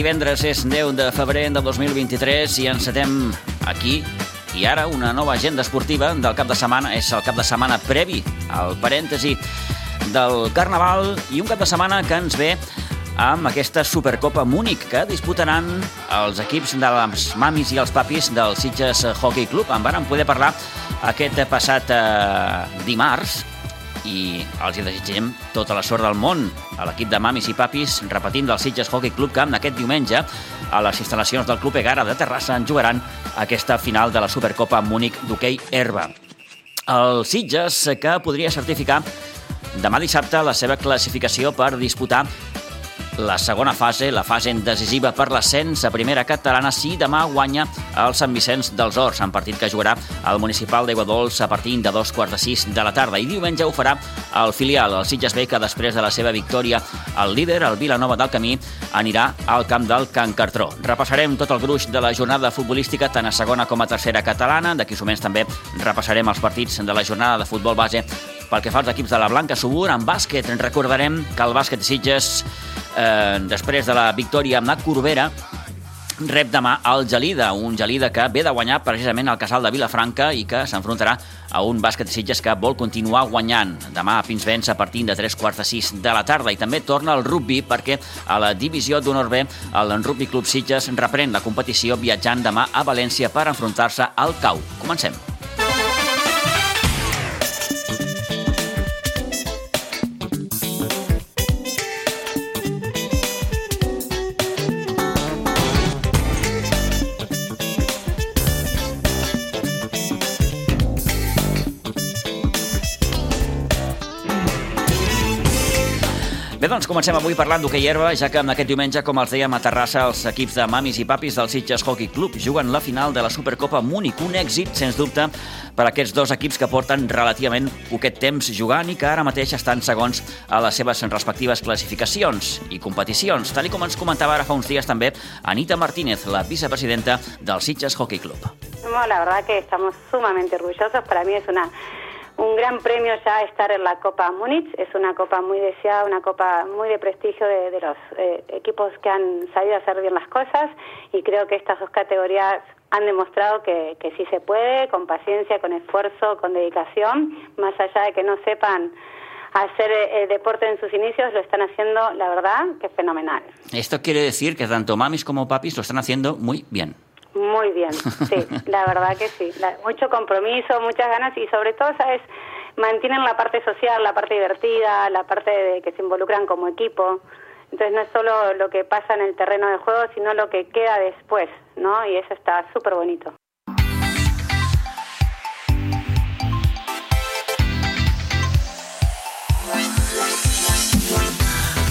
Divendres, és 10 de febrer de 2023 i encetem aquí i ara una nova agenda esportiva del cap de setmana. És el cap de setmana previ al parèntesi del Carnaval i un cap de setmana que ens ve amb aquesta Supercopa Múnich que disputaran els equips de les mamis i els papis del Sitges Hockey Club. En van poder parlar aquest passat eh, dimarts i els hi desitgem tota la sort del món a l'equip de mamis i papis repetint del Sitges Hockey Club Camp aquest diumenge a les instal·lacions del Club Egara de Terrassa en jugaran aquesta final de la Supercopa Múnich d'hoquei herba. El Sitges que podria certificar demà dissabte la seva classificació per disputar la segona fase, la fase decisiva per l'ascens a primera catalana, si demà guanya el Sant Vicenç dels Horts, en partit que jugarà al Municipal d'Aigua Dols a partir de dos quarts de sis de la tarda. I diumenge ho farà el filial, el Sitges B, que després de la seva victòria, el líder, el Vilanova del Camí, anirà al camp del Can Cartró. Repassarem tot el gruix de la jornada futbolística, tant a segona com a tercera catalana. D'aquí moments també repassarem els partits de la jornada de futbol base pel que fa als equips de la Blanca Subur, en bàsquet recordarem que el bàsquet Sitges eh, després de la victòria amb la Corbera, rep demà el Gelida, un Gelida que ve de guanyar precisament el casal de Vilafranca i que s'enfrontarà a un bàsquet de Sitges que vol continuar guanyant. Demà a Pinsbens a partir de 3 quarts de 6 de la tarda i també torna el rugby perquè a la divisió d'honor B el Rugby Club Sitges reprèn la competició viatjant demà a València per enfrontar-se al CAU. Comencem. Doncs comencem avui parlant d'hoquei herba, ja que en aquest diumenge, com els dèiem a Terrassa, els equips de mamis i papis del Sitges Hockey Club juguen la final de la Supercopa Múnich. Un èxit, sens dubte, per a aquests dos equips que porten relativament poquet temps jugant i que ara mateix estan segons a les seves respectives classificacions i competicions, tal com ens comentava ara fa uns dies també Anita Martínez, la vicepresidenta del Sitges Hockey Club. No, la verdad que estamos sumamente orgullosos. Para mí es una un gran premio ya estar en la Copa Múnich. Es una copa muy deseada, una copa muy de prestigio de, los eh, equipos que han sabido hacer bien las cosas y creo que estas dos categorías han demostrado que, que sí se puede, con paciencia, con esfuerzo, con dedicación, más allá de que no sepan hacer eh, deporte en sus inicios, lo están haciendo, la verdad, que fenomenal. Esto quiere decir que tanto mamis como papis lo están haciendo muy bien. Muy bien, sí, la verdad que sí. La, mucho compromiso, muchas ganas y sobre todo, ¿sabes? Mantienen la parte social, la parte divertida, la parte de que se involucran como equipo. Entonces no es solo lo que pasa en el terreno de juego, sino lo que queda después, ¿no? Y eso está súper bonito.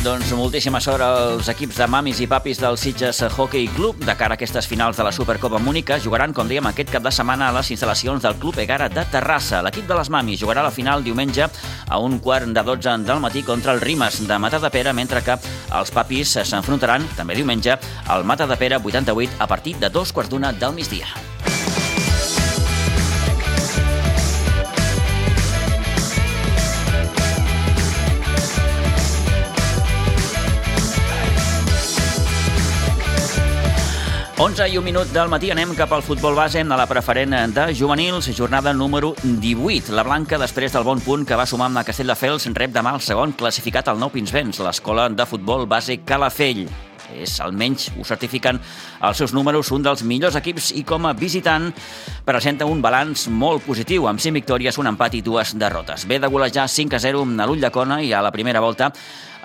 Doncs moltíssima sort als equips de mamis i papis del Sitges Hockey Club. De cara a aquestes finals de la Supercopa Múnica, jugaran, com dèiem, aquest cap de setmana a les instal·lacions del Club Egara de Terrassa. L'equip de les mamis jugarà la final diumenge a un quart de 12 del matí contra el Rimes de Mata de Pere, mentre que els papis s'enfrontaran, també diumenge, al Mata de Pere 88 a partir de dos quarts d'una del migdia. ...11 i un minut del matí anem cap al futbol base a la preferent de juvenils, jornada número 18. La Blanca, després del bon punt que va sumar amb la Castelldefels, rep demà el segon classificat al Nou Pinsbens, l'escola de futbol base Calafell és almenys ho certifiquen els seus números, un dels millors equips i com a visitant presenta un balanç molt positiu, amb 5 victòries, un empat i dues derrotes. Ve de golejar 5 a 0 a l'Ull de Cona i a la primera volta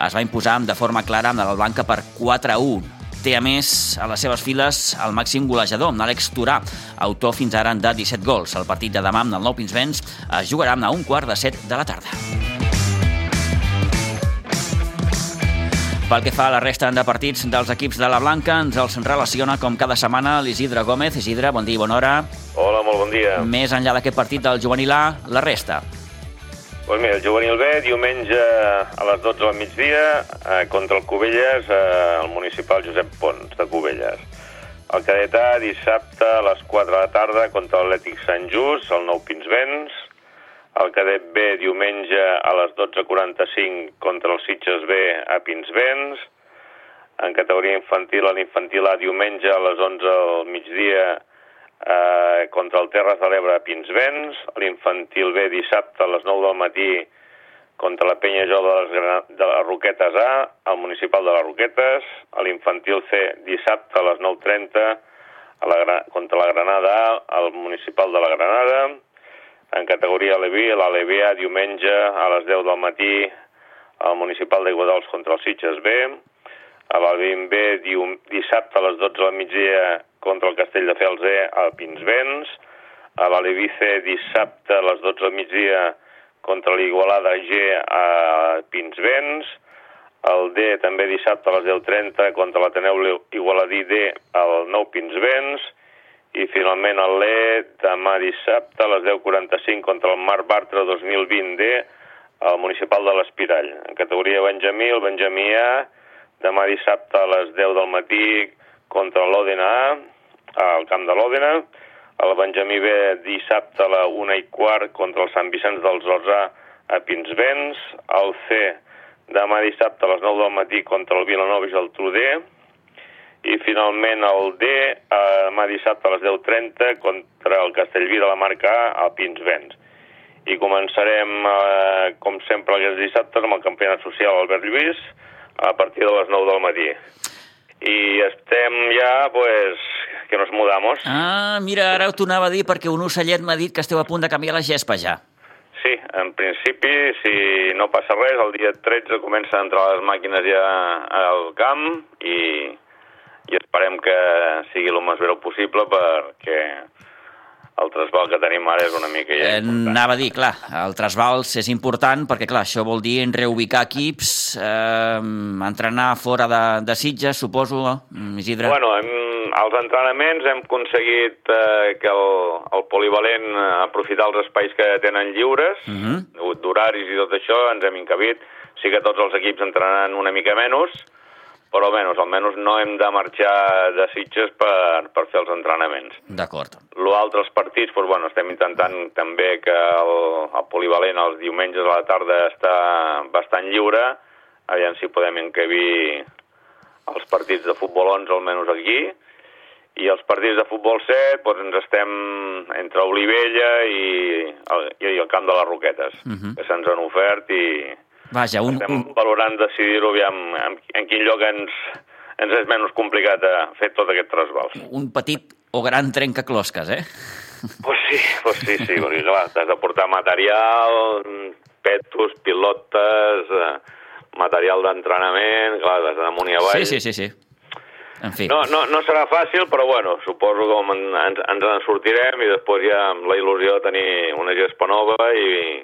es va imposar de forma clara amb la Blanca per 4 a 1 té a més a les seves files el màxim golejador, Àlex Turà, autor fins ara de 17 gols. El partit de demà amb el Nou Pinsbens es jugarà a un quart de set de la tarda. Pel que fa a la resta de partits dels equips de la Blanca, ens els relaciona com cada setmana l'Isidre Gómez. Isidre, bon dia i bona hora. Hola, molt bon dia. Més enllà d'aquest partit del juvenil A, la resta. Doncs mira, el juvenil B, diumenge a les 12 del migdia, eh, contra el Cubelles, eh, el municipal Josep Pons, de Cubelles. El cadet A, dissabte a les 4 de la tarda, contra l'Atlètic Sant Just, el Nou Pinsbens. El cadet B, diumenge a les 12.45, contra el Sitges B, a Pinsbens. En categoria infantil, l'infantil A diumenge a les 11 al migdia eh, contra el Terres de l'Ebre Pinsbens, l'infantil B dissabte a les 9 del matí contra la Penya Jo de les, de les Roquetes A, al municipal de les Roquetes, l'infantil C dissabte a les 9.30 a la, contra la Granada A, al municipal de la Granada, en categoria Aleví, l'Aleví A diumenge a les 10 del matí al municipal d'Aiguadols contra el Sitges B, a l'Albim B dissabte a les 12 del migdia contra el Castell de Fels E a Pinsbens, a l'Aleví C dissabte a les 12 del migdia contra l'Igualada G a Pinsbens, el D també dissabte a les 10.30 contra l'Ateneu Igualadí D al Nou Pinsbens, i finalment el l'E demà dissabte a les 10.45 contra el Mar Bartra 2020D al municipal de l'Espirall. En categoria Benjamí, el Benjamí A, demà dissabte a les 10 del matí contra l'Òdena A, al camp de l'Òdena, el Benjamí B dissabte a la 1 i quart contra el Sant Vicenç dels Horts A Pinsbens, el C demà dissabte a les 9 del matí contra el Vilanova i Geltrú D, i finalment el D eh, demà dissabte a les 10.30 contra el Castellví de la marca A a Pinsbens. I començarem, eh, com sempre, aquests dissabtes amb el campionat social Albert Lluís a partir de les 9 del matí. I estem ja, pues, que nos mudamos. Ah, mira, ara t'ho anava a dir perquè un ocellet m'ha dit que esteu a punt de canviar la gespa ja. Sí, en principi, si no passa res, el dia 13 comencen a entrar les màquines ja al camp i, i esperem que sigui el més breu possible perquè el trasbal que tenim ara és una mica ja Eh, important. anava a dir, clar, el trasbals és important perquè, clar, això vol dir reubicar equips, eh, entrenar fora de, de Sitges, suposo, eh, Isidre? Bueno, hem, als entrenaments hem aconseguit eh, que el, el polivalent eh, aprofitar els espais que tenen lliures, uh Mhm. -huh. d'horaris i tot això, ens hem encabit. Sí que tots els equips entrenaran una mica menys, però almenys, almenys no hem de marxar de Sitges per, per fer els entrenaments. D'acord. L'altre, els partits, doncs, bueno, estem intentant també que el, el polivalent els diumenges a la tarda està bastant lliure, aviam si podem encabir els partits de futbol 11 almenys aquí, i els partits de futbol 7 doncs ens estem entre Olivella i el, i el camp de les Roquetes, uh -huh. que se'ns han ofert i Vaja, un, estem valorant decidir-ho aviam en, en quin lloc ens, ens és menys complicat a fer tot aquest trasbals. un petit o gran trencaclosques, eh? Pues sí, pues sí, sí, perquè clar, t'has de portar material, petos, pilotes, eh, material d'entrenament, clar, has d'anar amunt i avall. Sí, sí, sí, sí. En fi. No, no, no serà fàcil, però bueno, suposo que ens, ens en sortirem i després ja amb la il·lusió de tenir una gespa nova i,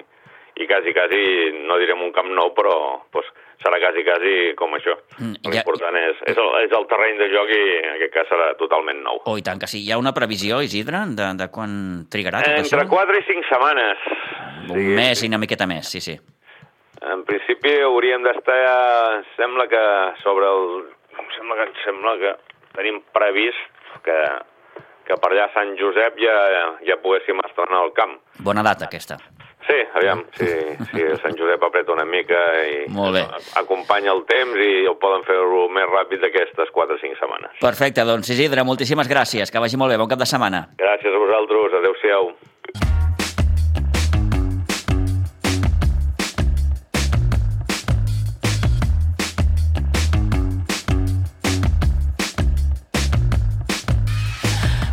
i quasi, quasi, no direm un camp nou, però pues, serà quasi, quasi com això. Mm, ja- L'important és, és, el, és el terreny de joc i en aquest cas serà totalment nou. Oh, i tant que sí. Hi ha una previsió, Isidre, de, de quan trigarà tot Entre això? 4 i 5 setmanes. Un mes i una miqueta més, sí, sí. En principi hauríem d'estar, sembla que sobre el... Em sembla que, em sembla que tenim previst que, que per allà a Sant Josep ja, ja poguéssim estrenar el camp. Bona data, aquesta. Sí, aviam, si, si Sant Josep apreta una mica i Molt bé. acompanya el temps i ho poden fer-ho més ràpid d'aquestes 4 o 5 setmanes. Perfecte, doncs Isidre, moltíssimes gràcies. Que vagi molt bé, bon cap de setmana. Gràcies a vosaltres, adeu-siau.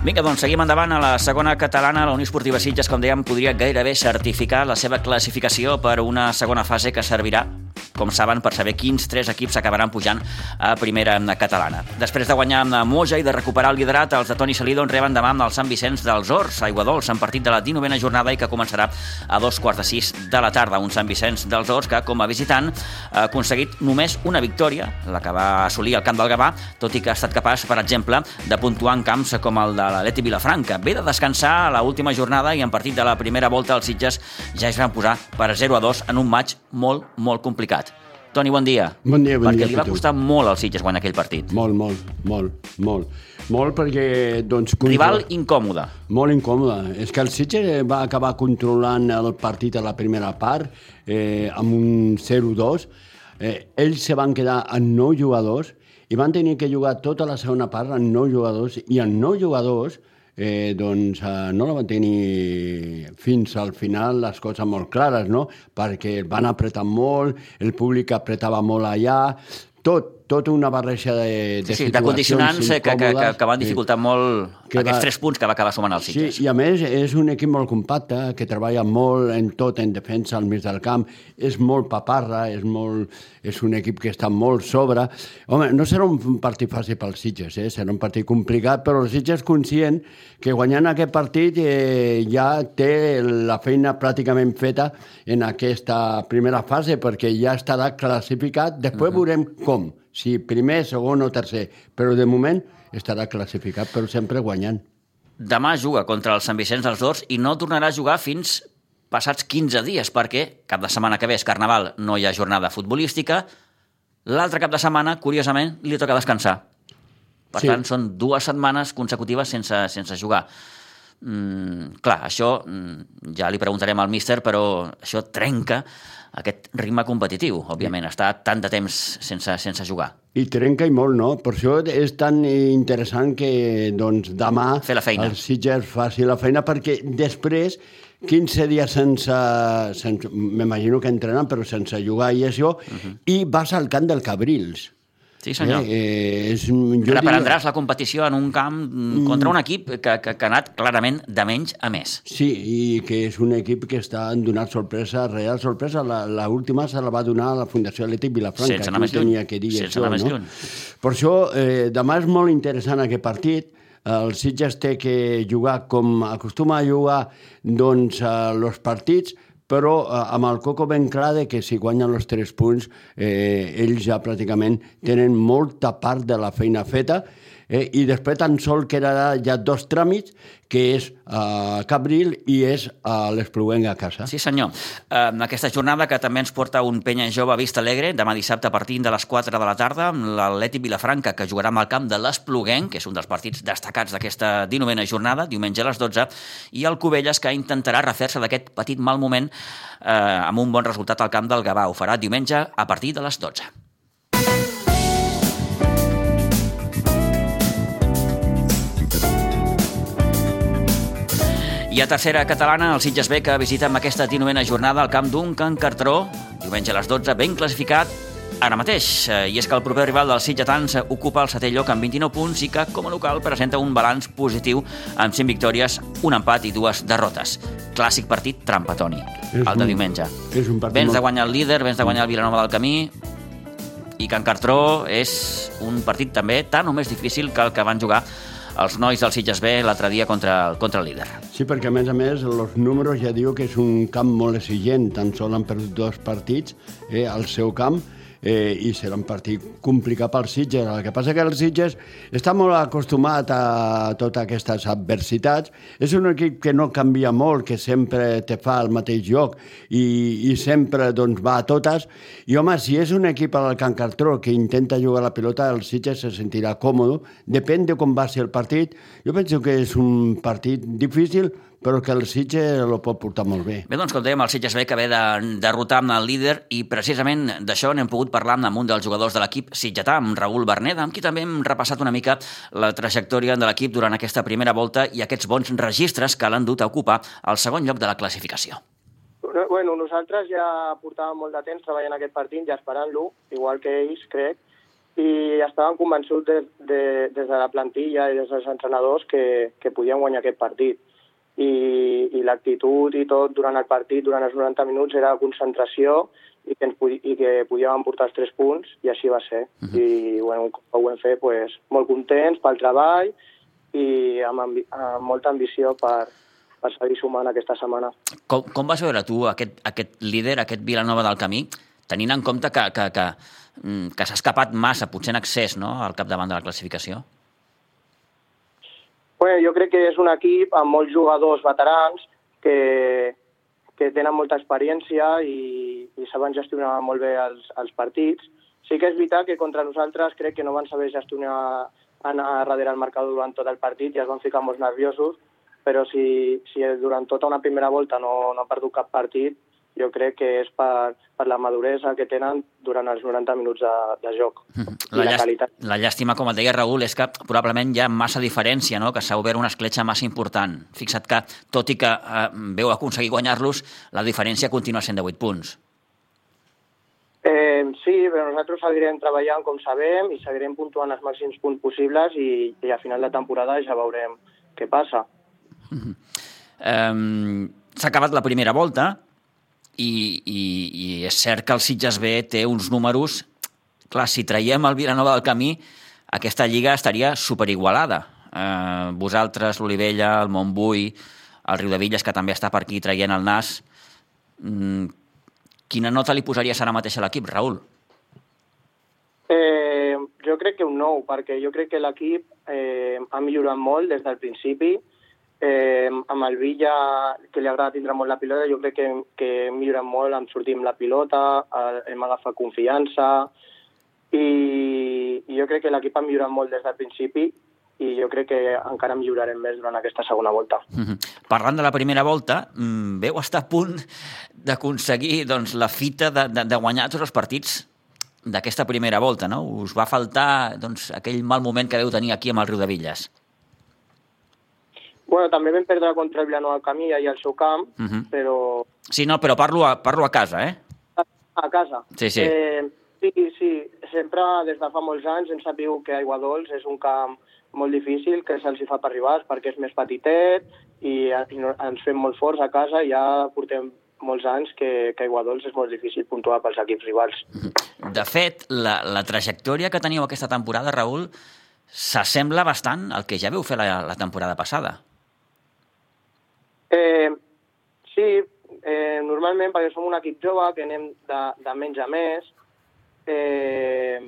Vinga, doncs seguim endavant a la segona catalana. La Unió Esportiva Sitges, com dèiem, podria gairebé certificar la seva classificació per una segona fase que servirà com saben, per saber quins tres equips acabaran pujant a primera catalana. Després de guanyar amb Moja i de recuperar el liderat, els de Toni Salido en reben demà amb el Sant Vicenç dels Horts, a Aiguadols, en partit de la 19a jornada i que començarà a dos quarts de sis de la tarda. Un Sant Vicenç dels Horts que, com a visitant, ha aconseguit només una victòria, la que va assolir al camp del Gavà, tot i que ha estat capaç, per exemple, de puntuar en camps com el de l'Aleti Vilafranca. Ve de descansar a la última jornada i en partit de la primera volta els Sitges ja es van posar per 0 a 2 en un maig molt, molt complicat. Toni, bon dia. Bon dia, bon perquè dia, li va costar molt als Sitges guanyar aquell partit. Molt, molt, molt, molt. Molt perquè, doncs... contra- Rival incòmode. Molt incòmode. És que el Sitges va acabar controlant el partit a la primera part eh, amb un 0-2. Eh, ells se van quedar amb nou jugadors i van tenir que jugar tota la segona part amb nou jugadors, i amb nou jugadors eh, doncs eh, no la van tenir fins al final les coses molt clares, no? perquè van apretar molt, el públic apretava molt allà, tot, tot una barreja de, de Sí, sí, de condicionants eh, que, que, que, que van dificultar molt Que aquests va- tres punts que va acabar sumant el Sí, Sitges. i a més és un equip molt compacte, que treballa molt en tot, en defensa al mig del camp, és molt paparra, és, molt, és un equip que està molt sobre. Home, no serà un partit fàcil pels Sitges, eh? serà un partit complicat, però el Sitges conscient que guanyant aquest partit eh, ja té la feina pràcticament feta en aquesta primera fase, perquè ja estarà classificat, després uh -huh. veurem com, si primer, segon o tercer, però de moment estarà classificat, però sempre guanyant. Demà juga contra el Sant Vicenç dels Dors i no tornarà a jugar fins passats 15 dies, perquè cap de setmana que ve és Carnaval, no hi ha jornada futbolística. L'altre cap de setmana, curiosament, li toca descansar. Per Sí. tant, són dues setmanes consecutives sense, sense jugar. Mm, clar, això mm, ja li preguntarem al míster, però això trenca aquest ritme competitiu, òbviament, està tant de temps sense, sense jugar. I trenca i molt, no? Per això és tan interessant que doncs, demà Fer la feina. el Sitges faci la feina, perquè després, 15 dies sense... sense M'imagino que entrenen, però sense jugar i això, uh -huh. i vas al camp del Cabrils. Sí, senyor. Eh, eh, és, jo Reprendràs la competició en un camp contra un equip que, que, que ha anat clarament de menys a més. Sí, i que és un equip que està donant sorpresa, real sorpresa. La, la última se la va donar a la Fundació Atlètic Vilafranca. Sense anar més lluny. que dir Sense això, anar més no? lluny. Per això, eh, demà és molt interessant aquest partit. El Sitges té que jugar com acostuma a jugar doncs, a los partits, però eh, amb el coco ben clar de que si guanyen els tres punts eh, ells ja pràcticament tenen molta part de la feina feta eh, i després tan sol quedarà ja dos tràmits que és a Cabril i és a l'Espluguenc a casa. Sí, senyor. Eh, aquesta jornada que també ens porta un penya jove a Vista Alegre, demà dissabte a partir de les 4 de la tarda, amb l'Atlètic Vilafranca, que jugarà amb el camp de l'Espluguenc, que és un dels partits destacats d'aquesta 19a jornada, diumenge a les 12, i el Cubelles, que intentarà refer-se d'aquest petit mal moment eh, amb un bon resultat al camp del Gavà. Ho farà diumenge a partir de les 12. I a tercera catalana, el Sitges B, que visita amb aquesta 19a jornada al camp d'un Can Cartró, diumenge a les 12, ben classificat ara mateix. Eh, I és que el proper rival dels sitgetans ocupa el setè lloc amb 29 punts i que, com a local, presenta un balanç positiu amb 5 victòries, un empat i dues derrotes. Clàssic partit trampa, Toni, És el de un- diumenge. és un partit Vens de guanyar el líder, vens de guanyar el Vilanova del Camí, i Can Cartró és un partit també tan o més difícil que el que van jugar els nois del Sitges B l'altre dia contra, contra el líder. Sí, perquè a més a més els números ja diu que és un camp molt exigent, tan sol han perdut dos partits eh, al seu camp eh, i serà un partit complicat pel Sitges. El que passa que el Sitges està molt acostumat a totes aquestes adversitats. És un equip que no canvia molt, que sempre te fa el mateix joc i, i sempre doncs, va a totes. I home, si és un equip al Can Cartró que intenta jugar la pilota, el Sitges se sentirà còmode. Depèn de com va ser el partit. Jo penso que és un partit difícil, però que el Sitges lo pot portar molt bé. Bé, doncs, com dèiem, el Sitges B que ve de derrotar amb el líder i precisament d'això n'hem pogut parlar amb un dels jugadors de l'equip sitgetà, amb Raül Berneda, amb qui també hem repassat una mica la trajectòria de l'equip durant aquesta primera volta i aquests bons registres que l'han dut a ocupar el segon lloc de la classificació. Bueno, nosaltres ja portàvem molt de temps treballant aquest partit, ja esperant-lo, igual que ells, crec, i estàvem convençuts de, de, des de la plantilla i des dels entrenadors que, que podíem guanyar aquest partit. I, i l'actitud i tot durant el partit, durant els 90 minuts, era concentració i que, ens, i que podíem portar els tres punts, i així va ser. Uh -huh. I bueno, ho hem fet, pues, molt contents pel treball i amb, ambi amb molta ambició per, per seguir sumant aquesta setmana. Com, com vas veure tu aquest, aquest líder, aquest Vilanova del Camí, tenint en compte que, que, que, mm, que s'ha escapat massa, potser en excés, no?, al capdavant de la classificació? Bueno, jo crec que és un equip amb molts jugadors veterans que, que tenen molta experiència i, i saben gestionar molt bé els, els partits. Sí que és veritat que contra nosaltres crec que no van saber gestionar anar darrere el marcador durant tot el partit i es van ficar molt nerviosos, però si, si durant tota una primera volta no, no ha perdut cap partit, jo crec que és per, per la maduresa que tenen durant els 90 minuts de, de joc. La, la, qualitat. la llàstima, com et deia Raül, és que probablement hi ha massa diferència, no? que s'ha obert una escletxa massa important. Fixa't que, tot i que eh, veu aconseguir guanyar-los, la diferència continua sent de 8 punts. Eh, sí, però nosaltres seguirem treballant com sabem i seguirem puntuant els màxims punts possibles i, i a final de temporada ja veurem què passa. Mm -hmm. um, S'ha acabat la primera volta, i, i, i és cert que el Sitges B té uns números... Clar, si traiem el Vilanova del camí, aquesta lliga estaria superigualada. Eh, vosaltres, l'Olivella, el Montbui, el Riu de Villes, que també està per aquí traient el nas. Mm, quina nota li posaries ara mateix a l'equip, Raül? Eh, jo crec que un nou, perquè jo crec que l'equip eh, ha millorat molt des del principi Eh, amb el Villa, que li agrada tindre molt la pilota, jo crec que, que hem millorat molt en sortir amb la pilota, hem agafat confiança i, i jo crec que l'equip ha millorat molt des del principi i jo crec que encara millorarem més durant aquesta segona volta. Mm -hmm. Parlant de la primera volta, mm, veu estar a punt d'aconseguir doncs, la fita de, de, de guanyar tots els partits d'aquesta primera volta, no? Us va faltar doncs, aquell mal moment que veu tenir aquí amb el Riu de Villes. Bueno, també vam perdre contra el Vilanova Camí i al seu camp, uh mhm. -huh. però... Sí, no, però parlo a, parlo a casa, eh? A, a casa. Sí, sí. Eh, sí, sí. Sempre, des de fa molts anys, hem sabut que Aigua Dols és un camp molt difícil, que se'ls fa per rivals, perquè és més petitet i, no, ens fem molt forts a casa i ja portem molts anys que, que Aigua Dols és molt difícil puntuar pels equips rivals. Mhm. De fet, la, la trajectòria que teniu aquesta temporada, Raül, s'assembla bastant al que ja veu fer la, la temporada passada. Eh, sí, eh, normalment perquè som un equip jove que anem de, de menys a més. Eh,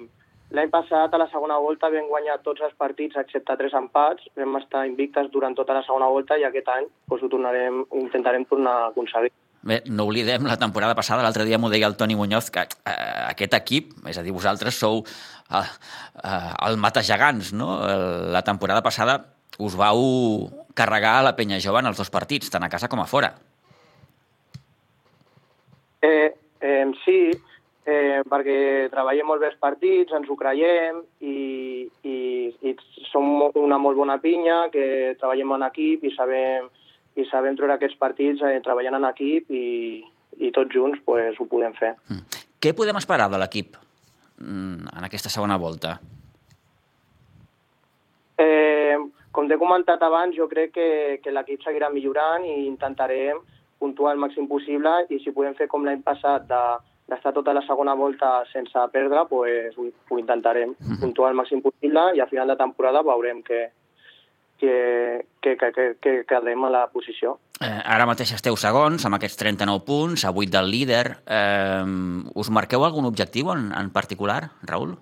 L'any passat, a la segona volta, vam guanyar tots els partits excepte tres empats. Vam estar invictes durant tota la segona volta i aquest any doncs, ho tornarem, intentarem tornar a aconseguir. Bé, no oblidem la temporada passada, l'altre dia m'ho deia el Toni Muñoz, que eh, aquest equip, és a dir, vosaltres sou eh, eh, el mata gegants, no? La temporada passada us vau carregar la penya jove en els dos partits, tant a casa com a fora. Eh, eh, sí, eh, perquè treballem molt bé els partits, ens ho creiem i, i, i som una molt bona pinya, que treballem en equip i sabem, i sabem treure aquests partits eh, treballant en equip i, i tots junts pues, ho podem fer. Mm. Què podem esperar de l'equip mm, en aquesta segona volta? Eh, com t'he comentat abans, jo crec que, que l'equip seguirà millorant i intentarem puntuar el màxim possible i si podem fer com l'any passat de, d'estar tota la segona volta sense perdre, pues, ho, ho intentarem mhm. puntuar el màxim possible i a final de temporada veurem que, que, que, que, que, que quedem a la posició. Eh, ara mateix esteu segons, amb aquests 39 punts, a 8 del líder. Eh, us marqueu algun objectiu en, en particular, Raül?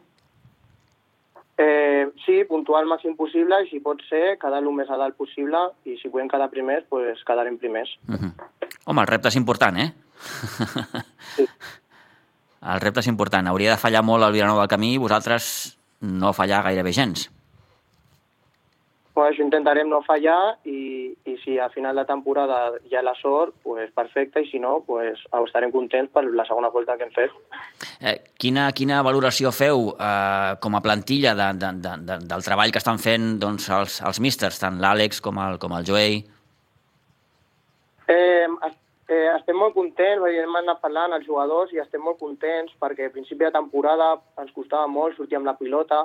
Eh, sí, puntuar el màxim possible i si pot ser quedar el més a dalt possible i si podem quedar primers, pues quedarem primers. Uh mhm. -huh. Home, el repte és important, eh? Sí. El repte és important. Hauria de fallar molt el Vilanova del camí i vosaltres no fallar gairebé gens. Pues intentarem no fallar i, i si a final de temporada hi ha la sort, pues perfecte, i si no, pues estarem contents per la segona volta que hem fet. Eh, quina, quina valoració feu eh, com a plantilla de, de, de, de, del treball que estan fent doncs, els, els místers, tant l'Àlex com el, com el Joey? Eh, eh, estem molt contents, hem anat parlant els jugadors i estem molt contents perquè a principi de temporada ens costava molt sortir amb la pilota,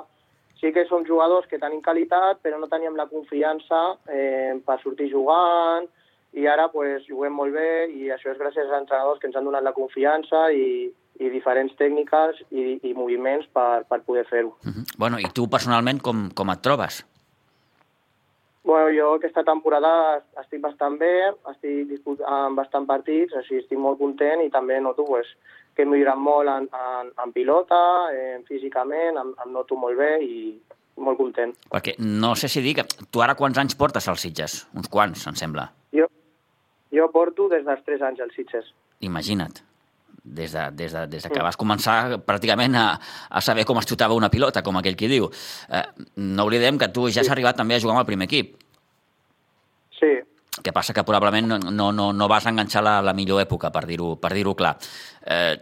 sí que som jugadors que tenim qualitat, però no teníem la confiança eh, per sortir jugant, i ara pues, juguem molt bé, i això és gràcies als entrenadors que ens han donat la confiança i, i diferents tècniques i, i moviments per, per poder fer-ho. Uh mhm. -huh. Bueno, i tu personalment com, com et trobes? Bueno, jo aquesta temporada estic bastant bé, estic disputant bastant partits, així estic molt content i també noto pues, que he millorat molt en, en, en pilota, en, físicament, em, em noto molt bé i molt content. Perquè no sé si dir que tu ara quants anys portes als Sitges? Uns quants, em sembla. Jo, jo porto des dels 3 anys als Sitges. Imagina't des de, des de, des de que vas començar pràcticament a, a saber com es xutava una pilota, com aquell qui diu. Eh, no oblidem que tu ja has arribat també a jugar amb el primer equip. Sí. que passa que probablement no, no, no, vas enganxar la, la millor època, per dir-ho per dir clar. Eh,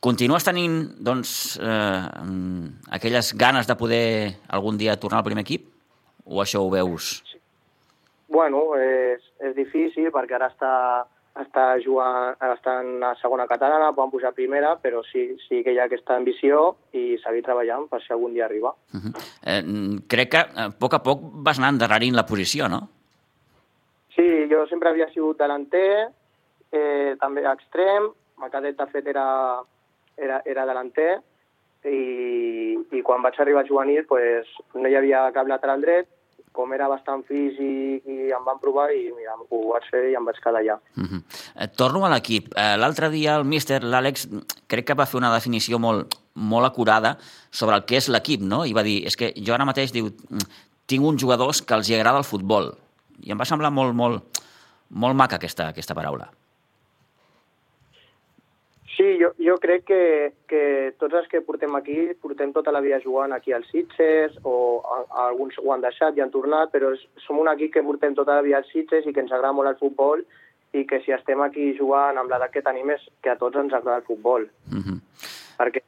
continues tenint doncs, eh, aquelles ganes de poder algun dia tornar al primer equip? O això ho veus? Bueno, és, és difícil perquè ara està, està jugant, està en la segona catalana, poden pujar a primera, però sí, sí que hi ha aquesta ambició i seguir treballant per si algun dia arriba. Uh -huh. eh, crec que a poc a poc vas anar endarrerint la posició, no? Sí, jo sempre havia sigut delanter, eh, també extrem, el cadet de fet era, era, era delanter, i, i quan vaig arribar a juvenil pues, no hi havia cap lateral dret, com era bastant físic i em van provar i mira, ho vaig fer i em vaig quedar allà. Uh -huh. eh, torno a l'equip. Eh, L'altre dia el míster, l'Àlex, crec que va fer una definició molt, molt acurada sobre el que és l'equip, no? I va dir, és que jo ara mateix diu, tinc uns jugadors que els agrada el futbol, i em va semblar molt, molt, molt maca aquesta, aquesta paraula. Sí, jo, jo crec que, que tots els que portem aquí portem tota la vida jugant aquí als Sitges o a, a alguns ho han deixat i han tornat, però és, som un equip que portem tota la vida als Sitges i que ens agrada molt el futbol i que si estem aquí jugant amb l'edat que tenim és que a tots ens agrada el futbol. Uh -huh. Perquè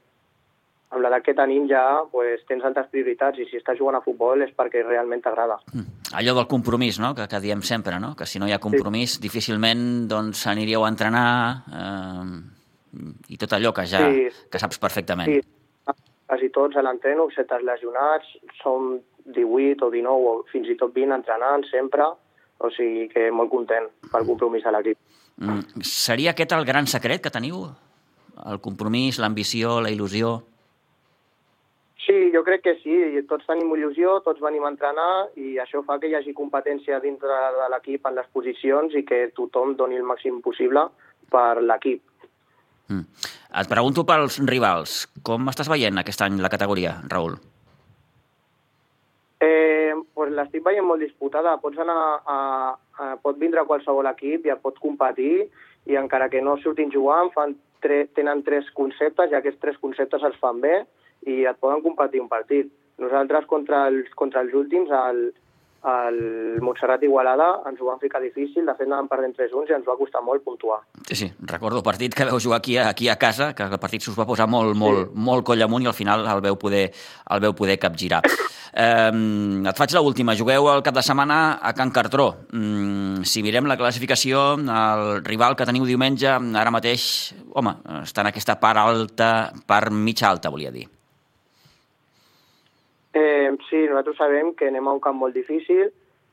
amb l'edat que tenim ja pues, tens altres prioritats i si estàs jugant a futbol és perquè realment t'agrada. Mm. Allò del compromís, no?, que, que diem sempre, no?, que si no hi ha compromís sí. difícilment doncs, aniríeu a entrenar eh, i tot allò que ja sí. que saps perfectament. Sí, quasi tots a l'entreno, excepte els lesionats, som 18 o 19 o fins i tot 20 entrenant sempre, o sigui que molt content pel compromís a l'equip. Mm. Seria aquest el gran secret que teniu? El compromís, l'ambició, la il·lusió? Sí, jo crec que sí. Tots tenim il·lusió, tots venim a entrenar i això fa que hi hagi competència dintre de l'equip en les posicions i que tothom doni el màxim possible per l'equip. Mm. Et pregunto pels rivals. Com estàs veient aquest any la categoria, Raül? Eh, pues l'estic veient molt disputada. Pots anar a, a, pot vindre qualsevol equip i et pot competir i encara que no surtin jugant, fan tre, tenen tres conceptes i aquests tres conceptes els fan bé i et poden competir un partit. Nosaltres contra els, contra els últims, el, el Montserrat Igualada, ens ho van ficar difícil, de fet anàvem perdent 3-1 i ens va costar molt puntuar. Sí, sí, recordo el partit que veu jugar aquí, aquí a casa, que el partit s'us va posar molt, molt, sí. molt coll amunt i al final el veu poder, el veu poder capgirar. eh, et faig l'última. Jugueu el cap de setmana a Can Cartró. Mm, si mirem la classificació, el rival que teniu diumenge ara mateix, home, està en aquesta part alta, part mitja alta, volia dir. Eh, sí, nosaltres sabem que anem a un camp molt difícil,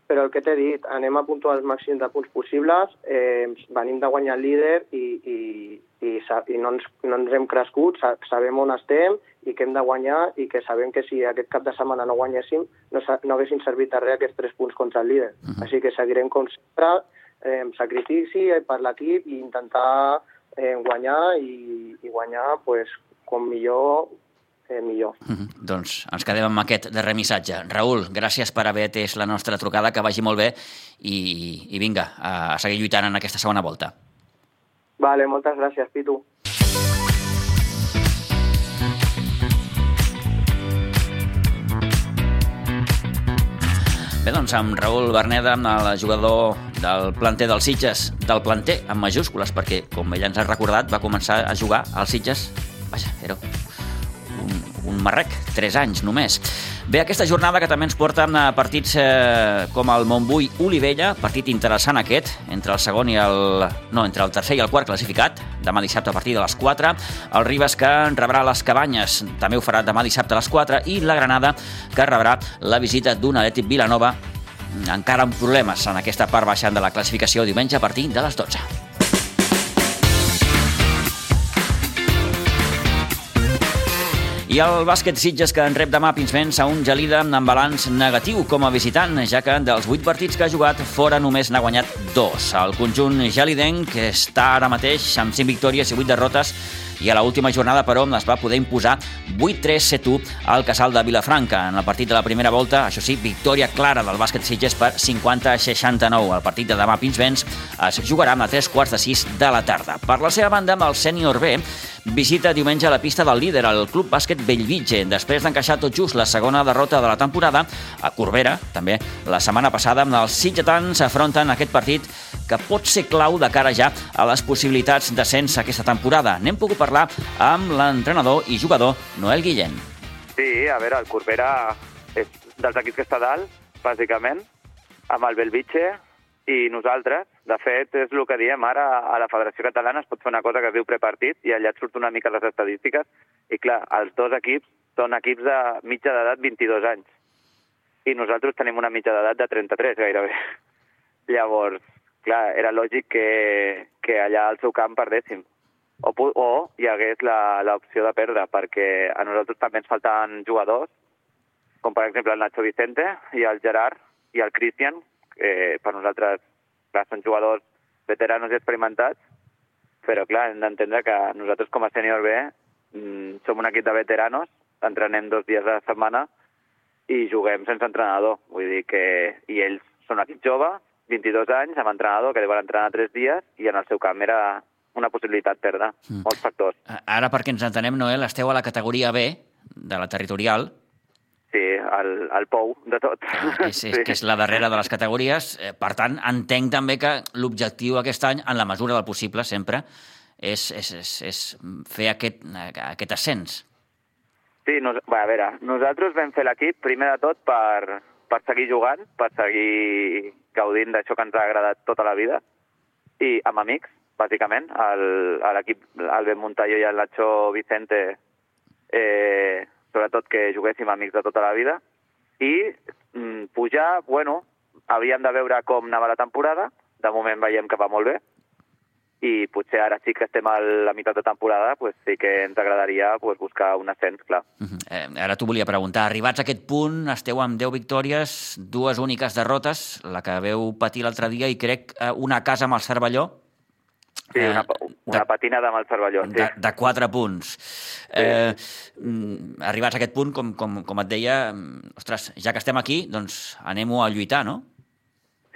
però el que t'he dit, anem a puntuar els màxims de punts possibles, eh, venim de guanyar el líder i, i, i, i no, ens, no ens hem crescut, sabem on estem i que hem de guanyar i que sabem que si aquest cap de setmana no guanyéssim no, no haguessin servit de res aquests tres punts contra el líder. Uh -huh. Així que seguirem com sempre, eh, amb sacrifici per l'equip i intentar eh, guanyar i, i guanyar pues, com millor eh, millor. Mm -hmm. Doncs ens quedem amb aquest darrer missatge. Raül, gràcies per haver atès la nostra trucada, que vagi molt bé i, i vinga, a, seguir lluitant en aquesta segona volta. Vale, moltes gràcies, Pitu. Bé, doncs amb Raül Berneda, el jugador del planter dels Sitges, del planter amb majúscules, perquè, com ell ens ha recordat, va començar a jugar als Sitges, vaja, era un marrec, 3 anys només. Bé, aquesta jornada que també ens porta a partits eh, com el Montbui Olivella, partit interessant aquest, entre el segon i el... no, entre el tercer i el quart classificat, demà dissabte a partir de les 4, el Ribes que rebrà les Cabanyes, també ho farà demà dissabte a les 4, i la Granada que rebrà la visita d'un Atlètic Vilanova encara amb problemes en aquesta part baixant de la classificació diumenge a partir de les 12. I el bàsquet Sitges que en rep demà Pinsbens a un gelida amb balanç negatiu com a visitant, ja que dels 8 partits que ha jugat, fora només n'ha guanyat 2. El conjunt gelidenc, està ara mateix amb 5 victòries i 8 derrotes, i a l'última jornada, però, es va poder imposar 8-3-7-1 al Casal de Vilafranca. En el partit de la primera volta, això sí, victòria clara del bàsquet Sitges per 50-69. El partit de demà Pinsbens es jugarà a 3 quarts de 6 de la tarda. Per la seva banda, amb el sènior B, visita diumenge la pista del líder, el Club Bàsquet Bellvitge, després d'encaixar tot just la segona derrota de la temporada, a Corbera, també la setmana passada, els sitgetans afronten aquest partit que pot ser clau de cara ja a les possibilitats d'ascens aquesta temporada. N'hem pogut parlar amb l'entrenador i jugador Noel Guillén. Sí, a veure, el Corbera és dels equips que està dalt, bàsicament, amb el Belvitge i nosaltres. De fet, és el que diem ara a la Federació Catalana, es pot fer una cosa que es diu prepartit i allà et surt una mica les estadístiques i clar, els dos equips són equips de mitja d'edat 22 anys i nosaltres tenim una mitja d'edat de 33 gairebé. Llavors, clar, era lògic que, que allà al seu camp perdéssim. O, o hi hagués l'opció de perdre, perquè a nosaltres també ens faltaven jugadors, com per exemple el Nacho Vicente i el Gerard i el Christian, que per nosaltres clar, són jugadors veteranos i experimentats, però clar, hem d'entendre que nosaltres com a sènior B mm, som un equip de veteranos, entrenem dos dies a la setmana i juguem sense entrenador. Vull dir que... I ells són un equip jove, 22 anys, amb entrenador, que deuen entrenar tres dies, i en el seu camp era una possibilitat perdre, mm. molts factors. Ara, perquè ens entenem, Noel, esteu a la categoria B de la territorial. Sí, el, el pou de tot. Ah, és, és, sí. Que és la darrera de les categories. Eh, per tant, entenc també que l'objectiu aquest any, en la mesura del possible, sempre, és, és, és, és fer aquest, aquest ascens. Sí, no, va, a veure, nosaltres vam fer l'equip, primer de tot, per, per seguir jugant, per seguir gaudint d'això que ens ha agradat tota la vida, i amb amics, bàsicament. L'equip, el Ben Montallo i el Nacho Vicente, eh, sobretot que juguéssim amics de tota la vida. I mm, pujar, bueno, havíem de veure com anava la temporada. De moment veiem que va molt bé. I potser ara sí que estem a la meitat de temporada, pues sí que ens agradaria pues, buscar un ascens, clar. Uh -huh. eh, ara t'ho volia preguntar. Arribats a aquest punt, esteu amb 10 victòries, dues úniques derrotes, la que veu patir l'altre dia, i crec eh, una casa amb el Cervelló, Sí, una, eh, una de, patinada amb el Cervelló. Sí. De, de quatre punts. Sí. Eh, mm, arribats a aquest punt, com, com, com et deia, mm, ostres, ja que estem aquí, doncs anem-ho a lluitar, no?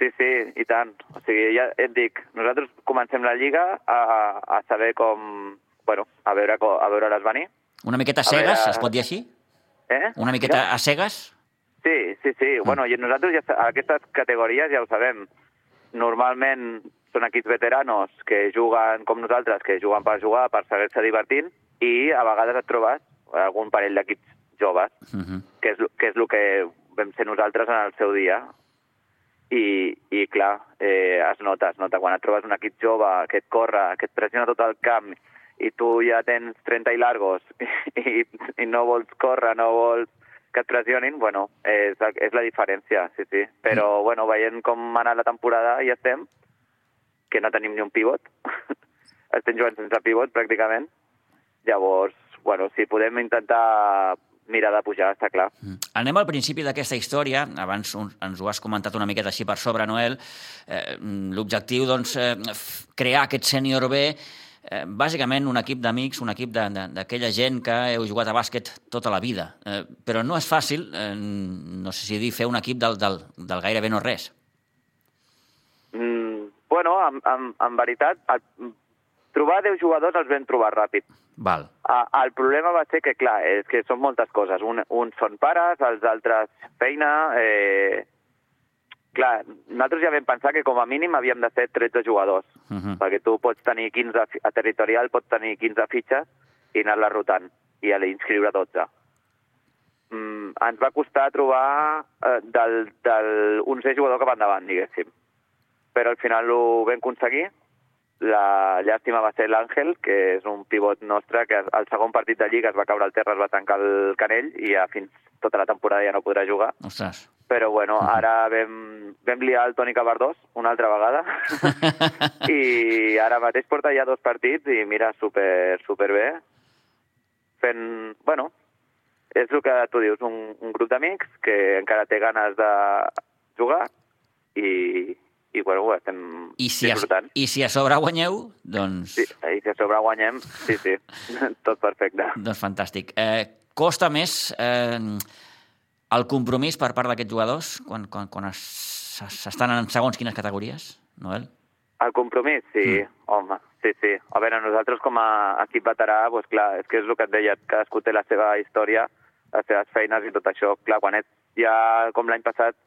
Sí, sí, i tant. O sigui, ja et dic, nosaltres comencem la Lliga a, a saber com... Bueno, a veure, a veure les venir. Una miqueta a cegues, a veure... es pot dir així? Eh? Una miqueta ja. a cegues? Sí, sí, sí. Mm. Bueno, i nosaltres ja, aquestes categories ja ho sabem. Normalment són equips veteranos que juguen com nosaltres, que juguen per jugar, per seguir-se divertint, i a vegades et trobes algun parell d'equips joves, uh mhm. -huh. que, és, que és el que vam ser nosaltres en el seu dia. I, i clar, eh, es nota, es nota. Quan et trobes un equip jove que et corre, que et pressiona tot el camp, i tu ja tens 30 i largos i, i no vols córrer, no vols que et pressionin, bueno, és, és la diferència, sí, sí. Però, mm. bueno, veient com ha anat la temporada, ja estem, que no tenim ni un pivot. Estem jugant sense pivot, pràcticament. Llavors, bueno, si podem intentar mirar de pujar, està clar. Mm. Anem al principi d'aquesta història. Abans ens ho has comentat una miqueta així per sobre, Noel. Eh, L'objectiu, doncs, eh, crear aquest sènior B eh, bàsicament un equip d'amics, un equip d'aquella gent que heu jugat a bàsquet tota la vida. Eh, però no és fàcil, eh, no sé si dir, fer un equip del, del, del gairebé no res. Bueno, en, en, en veritat, el, trobar 10 jugadors els vam trobar ràpid. Val. A, el problema va ser que, clar, és que són moltes coses. Un, uns són pares, els altres feina... Eh... Clar, nosaltres ja vam pensar que com a mínim havíem de ser 13 jugadors, uh -huh. perquè tu pots tenir 15, a territorial pots tenir 15 fitxes i anar-les rotant, i a inscriure 12. Mm, ens va costar trobar eh, del, del 11 jugador que va endavant, diguéssim però al final ho vam aconseguir. La llàstima va ser l'Àngel, que és un pivot nostre, que al segon partit de Lliga es va caure al terra, es va tancar el canell i ja fins tota la temporada ja no podrà jugar. Ostres. Però bueno, ara vam, vam liar el Toni Cabardós una altra vegada i ara mateix porta ja dos partits i mira, super, super bé. Fent, bueno, és el que tu dius, un, un grup d'amics que encara té ganes de jugar i, i bueno, ho estem I si disfrutant. A, I si a sobre guanyeu, doncs... Sí, i si a sobre guanyem, sí, sí, tot perfecte. Doncs fantàstic. Eh, costa més eh, el compromís per part d'aquests jugadors quan, quan, quan s'estan en segons quines categories, Noel? El compromís, sí, mm. home, sí, sí. A veure, nosaltres com a equip veterà, doncs clar, és que és el que et deia, cadascú té la seva història, les seves feines i tot això. Clar, quan ets ja com l'any passat,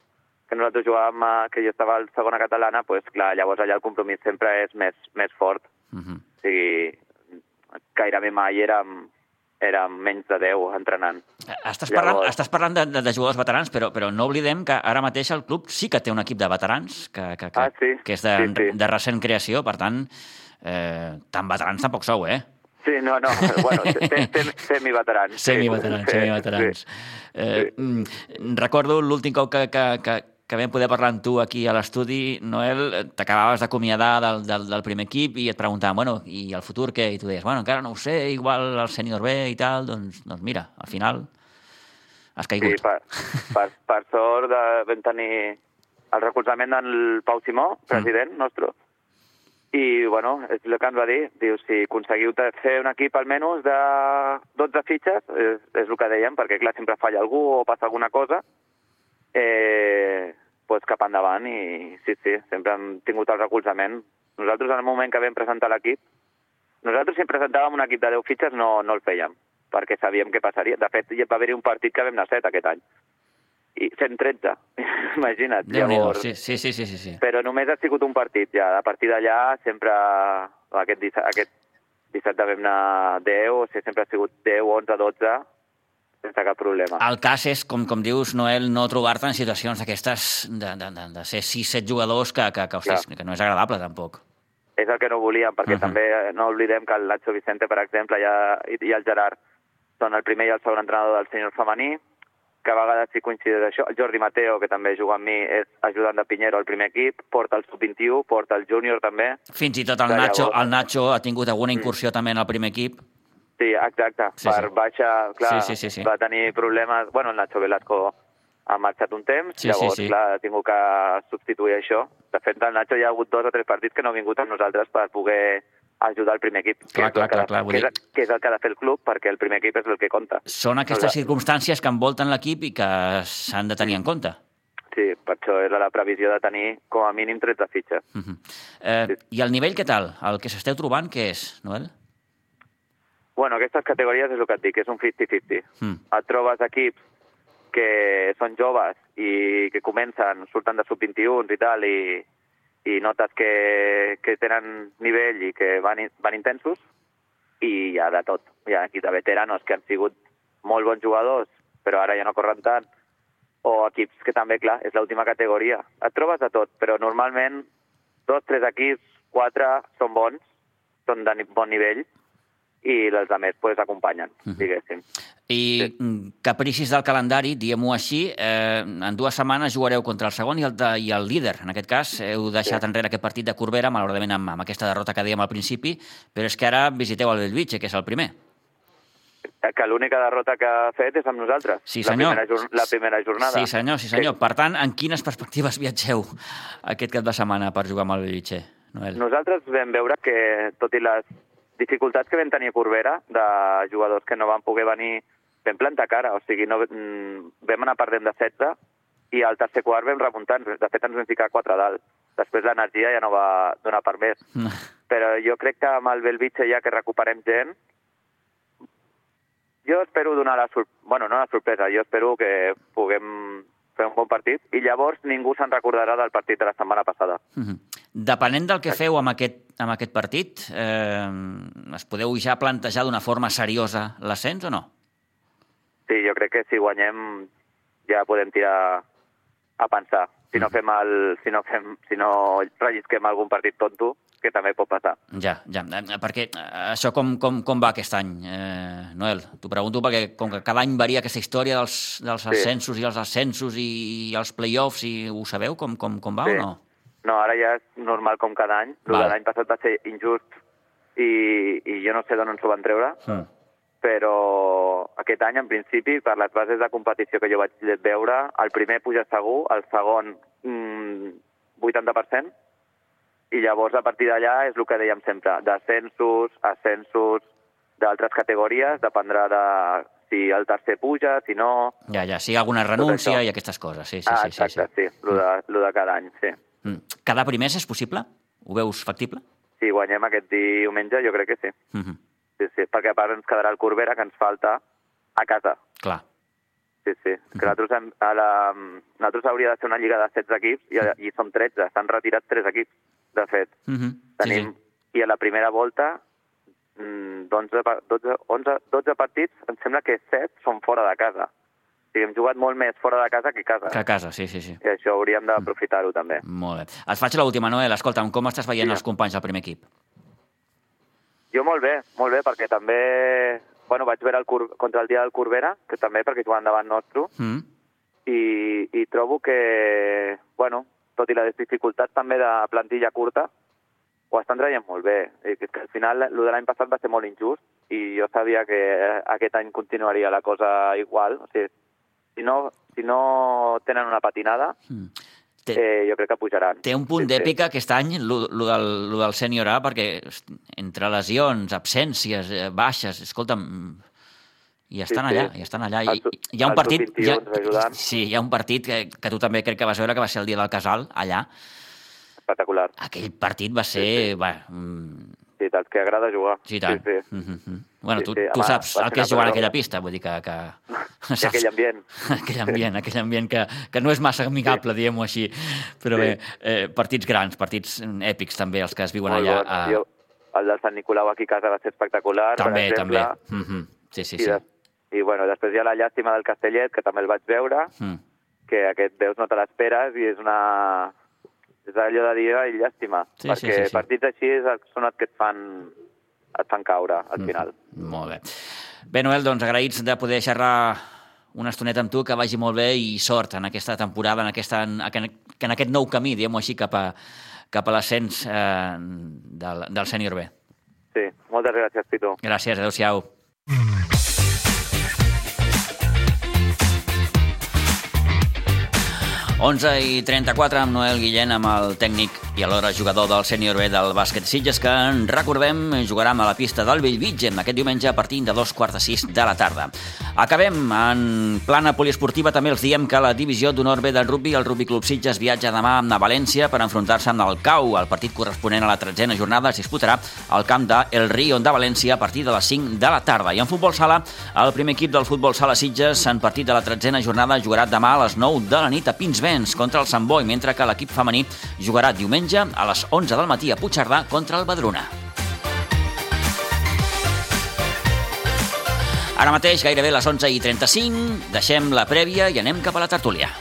que nosaltres jugàvem, a, que jo estava al segona catalana, pues, clar, llavors allà el compromís sempre és més, més fort. Uh -huh. O sigui, gairebé mai érem, érem menys de 10 entrenant. Estàs parlant, Llavors- estàs parlant de, de, de jugadors veterans, però, però no oblidem que ara mateix el club sí que té un equip de veterans, que, que, que, Ah, sí? que és de, Sí, sí. de recent creació, per tant, eh, tan veterans tampoc sou, eh? Sí, no, no, bueno, sem- sem- semi-veterans. sí. Semi-veterans, Sí, semi-veterans. sí. Eh, mm, recordo l'últim cop que, que, que, que vam poder parlar amb tu aquí a l'estudi, Noel, t'acabaves d'acomiadar del, del, del primer equip i et preguntaven, bueno, i el futur què? I tu deies, bueno, encara no ho sé, igual el sènior B i tal, doncs, doncs mira, al final has Sí, caigut. per, per, per sort de, vam tenir el recolzament del Pau Simó, president nostre, i, bueno, és el que ens va dir. Diu, si aconseguiu fer un equip almenys de 12 fitxes, és, és el que dèiem, perquè, clar, sempre falla algú o passa alguna cosa, eh, pues cap endavant i sí, sí, sempre hem tingut el recolzament. Nosaltres, en el moment que vam presentar l'equip, nosaltres si presentàvem un equip de 10 fitxes no, no el fèiem, perquè sabíem què passaria. De fet, va haver-hi un partit que vam anar set aquest any. I 113, imagina't. Déu-n'hi-do, sí, sí, sí, sí, sí, sí. Però només ha sigut un partit, ja. A partir d'allà sempre... Aquest, aquest dissabte vam anar 10, o sigui, sempre ha sigut 10, 11, 12, sense cap problema. El cas és, com, com dius, Noel, no trobar-te en situacions d'aquestes de, de, de, de ser 6-7 jugadors que, que, que, ostres, que no és agradable, tampoc. és el que no volíem, perquè Mhm. uh -huh. també no oblidem que el Nacho Vicente, per exemple, ja, i, i el Gerard són el primer i el segon entrenador del sènior femení, que a vegades sí coincideix això. El Jordi Mateo, que també juga amb mi, és ajudant de Pinheiro al primer equip, porta el sub-21, porta el júnior també. Fins i tot el Nacho, llavors- el Nacho ha tingut alguna incursió també en el primer equip. Sí, exacte. Sí, Sí, per sí. baixa, clar, Sí, sí, sí, sí. va tenir problemes... Bueno, el Nacho Velasco ha marxat un temps, Sí, sí, llavors, sí. clar, ha tingut que substituir això. De fet, el Nacho ja ha hagut dos o tres partits que no ha vingut amb nosaltres per poder ajudar el primer equip, que, Clar, clar, que, clar, clar, vull que, és, dir- que és el que ha de fer el club, perquè el primer equip és el que compta. Són aquestes Nosaltres- circumstàncies que envolten l'equip i que s'han de tenir en compte. Sí, per això era la previsió de tenir com a mínim 13 fitxes. Uh -huh. eh, I el nivell què tal? El que s'esteu trobant, què és, Noel? Bueno, aquestes categories és el que et dic, és un 50-50. Mm. Et trobes equips que són joves i que comencen, surten de sub-21 i tal, i, i notes que, que tenen nivell i que van, van intensos, i hi ha de tot. Hi ha equips de veteranos que han sigut molt bons jugadors, però ara ja no corren tant, o equips que també, clar, és l'última categoria. Et trobes de tot, però normalment dos, tres equips, quatre, són bons, són de bon nivell, i els altres pues, acompanyen, diguéssim. I sí. capricis del calendari, diguem-ho així, eh, en dues setmanes jugareu contra el segon i el, de, i el líder. En aquest cas, heu deixat Sí. enrere aquest partit de Corbera, malauradament amb, amb aquesta derrota que dèiem al principi, però és que ara visiteu el Bellvitge, que és el primer. Que l'única derrota que ha fet és amb nosaltres. Sí, la senyor. Primera, jor- la primera jornada. Sí, senyor, sí, senyor. Per tant, en quines perspectives viatgeu aquest cap de setmana per jugar amb el Bellvitge, Noel? Nosaltres vam veure que, tot i les dificultats que vam tenir a Corbera, de jugadors que no van poder venir, vam plantar cara, o sigui, no, mm, vam anar perdent de 16 i al tercer quart vam remuntar, de fet ens vam ficar 4 a dalt. Després l'energia ja no va donar per més. Però jo crec que amb el Belvitge ja que recuperem gent, jo espero donar la sorpresa, bueno, no la sorpresa, jo espero que puguem fer un bon partit i llavors ningú se'n recordarà del partit de la setmana passada. Mhm. Depenent del que feu amb aquest, amb aquest partit, eh, es podeu ja plantejar d'una forma seriosa l'ascens o no? Sí, jo crec que si guanyem ja podem tirar a pensar. Si no fem el, si no fem, si no rellisquem algun partit tonto, que també pot passar. Ja, ja, eh, perquè eh, això com, com, com va aquest any, eh, Noel? T'ho pregunto perquè com que cada any varia aquesta història dels, dels Sí. ascensos i els ascensos i, i els play-offs, i ho sabeu com, com, com va Sí. o no? No, ara ja és normal com cada any. L'any passat va ser injust i, i jo no sé d'on ens ho van treure, Mm. però aquest any, en principi, per les bases de competició que jo vaig veure, el primer puja segur, el segon mm, 80%, i llavors a partir d'allà és el que dèiem sempre, descensos, ascensos d'altres categories, dependrà de si el tercer puja, si no... Ja, ja, si hi ha alguna renúncia i aquestes coses, sí, sí, ah, sí, sí, exacte, sí. sí, Lo, de, lo de cada any, sí. Mm. Quedar primers és possible? Ho veus factible? Si guanyem aquest diumenge, jo crec que sí. Mm -hmm. Sí, sí, perquè a part ens quedarà el Corbera, que ens falta a casa. Clar. sí, sí. Que nosaltres, hem, a la, nosaltres hauria de ser una lliga de 16 equips i, i som 13. S'han retirat 3 equips, de fet. Mm -hmm. Tenim, sí, sí. I a la primera volta, mm, 12, pa- 12, 11, 12 partits, em sembla que 7 són fora de casa. Sigui, hem jugat molt més fora de casa que a casa. Que a casa, sí, sí, sí. I això hauríem d'aprofitar-ho també. Molt bé. Et faig l'última, Noel. Escolta'm, com estàs veient Sí. els companys del primer equip? Jo molt bé, molt bé, perquè també bueno, vaig veure el Cur contra el dia del Corbera, que també perquè juguen davant nostre, Mm? i, i trobo que, bueno, tot i les dificultats també de plantilla curta, ho estan traient molt bé. I que, que al final, el de l'any passat va ser molt injust i jo sabia que eh, aquest any continuaria la cosa igual. O sigui, si no, si no tenen una patinada, Mm. Té, eh, jo crec que pujaran. té un punt Sí, sí. d'èpica aquest any, lo, lo, del, lo del sènior A, perquè entre lesions, absències, eh, baixes, escolta'm, i estan Sí, sí. allà, i estan allà. I, su- hi ha un partit... Hi ha, sub-21 ajudant. sí, hi ha un partit que, que tu també crec que vas veure, que va ser el dia del casal, allà. Espectacular. Aquell partit va ser... Sí, sí. Va, mm, Sí, dels que agrada jugar. sí, tant. Sí, sí. Mm -hmm. Bueno, Sí, tu, sí, tu home, saps el que és jugar cosa aquella pista, vull dir que... que I aquell ambient. aquell ambient, aquell ambient que, que no és massa amigable, sí. diguem-ho així. Però Sí. bé, eh, partits grans, partits èpics també, els que es viuen Molt allà. bons. A... Jo, el del Sant Nicolau aquí a casa va ser espectacular, També, per també. exemple. Mm -hmm. Sí, sí, I, sí. de, I bueno, després hi ha la llàstima del Castellet, que també el vaig veure, Mm. que aquest veus no te l'esperes i és una... És allò de dir, ai, llàstima, Sí, sí, perquè sí, sí. partits així són els que et fan, et fan caure al Mm. final. Molt bé. Bé, Noel, doncs agraïts de poder xerrar una estoneta amb tu, que vagi molt bé i sort en aquesta temporada, en, aquesta, en, en aquest nou camí, diguem-ho així, cap a, cap a l'ascens eh, del, del sènior B. Sí, moltes gràcies, Pitu. Gràcies, adeu-siau. Onze i 34 amb Noel Guillén, amb el tècnic i alhora jugador del sènior B del bàsquet Sitges, que en recordem jugaran a la pista del Bellvitge aquest diumenge a partir de dos quarts de sis de la tarda. Acabem en plana poliesportiva, també els diem que la divisió d'honor B del rugby, el Rugby Club Sitges viatja demà a València per enfrontar-se amb el CAU. El partit corresponent a la tretzena jornada es disputarà al camp de El Rion de València a partir de les 5 de la tarda. I en futbol sala, el primer equip del futbol sala Sitges en partit de la tretzena jornada jugarà demà a les 9 de la nit a Pinsbens contra el Sant Boi, mentre que l'equip femení jugarà diumenge a les 11 del matí a Puigcerdà contra el Badruna. Ara mateix, gairebé les 11 i 35, deixem la prèvia i anem cap a la tertúlia.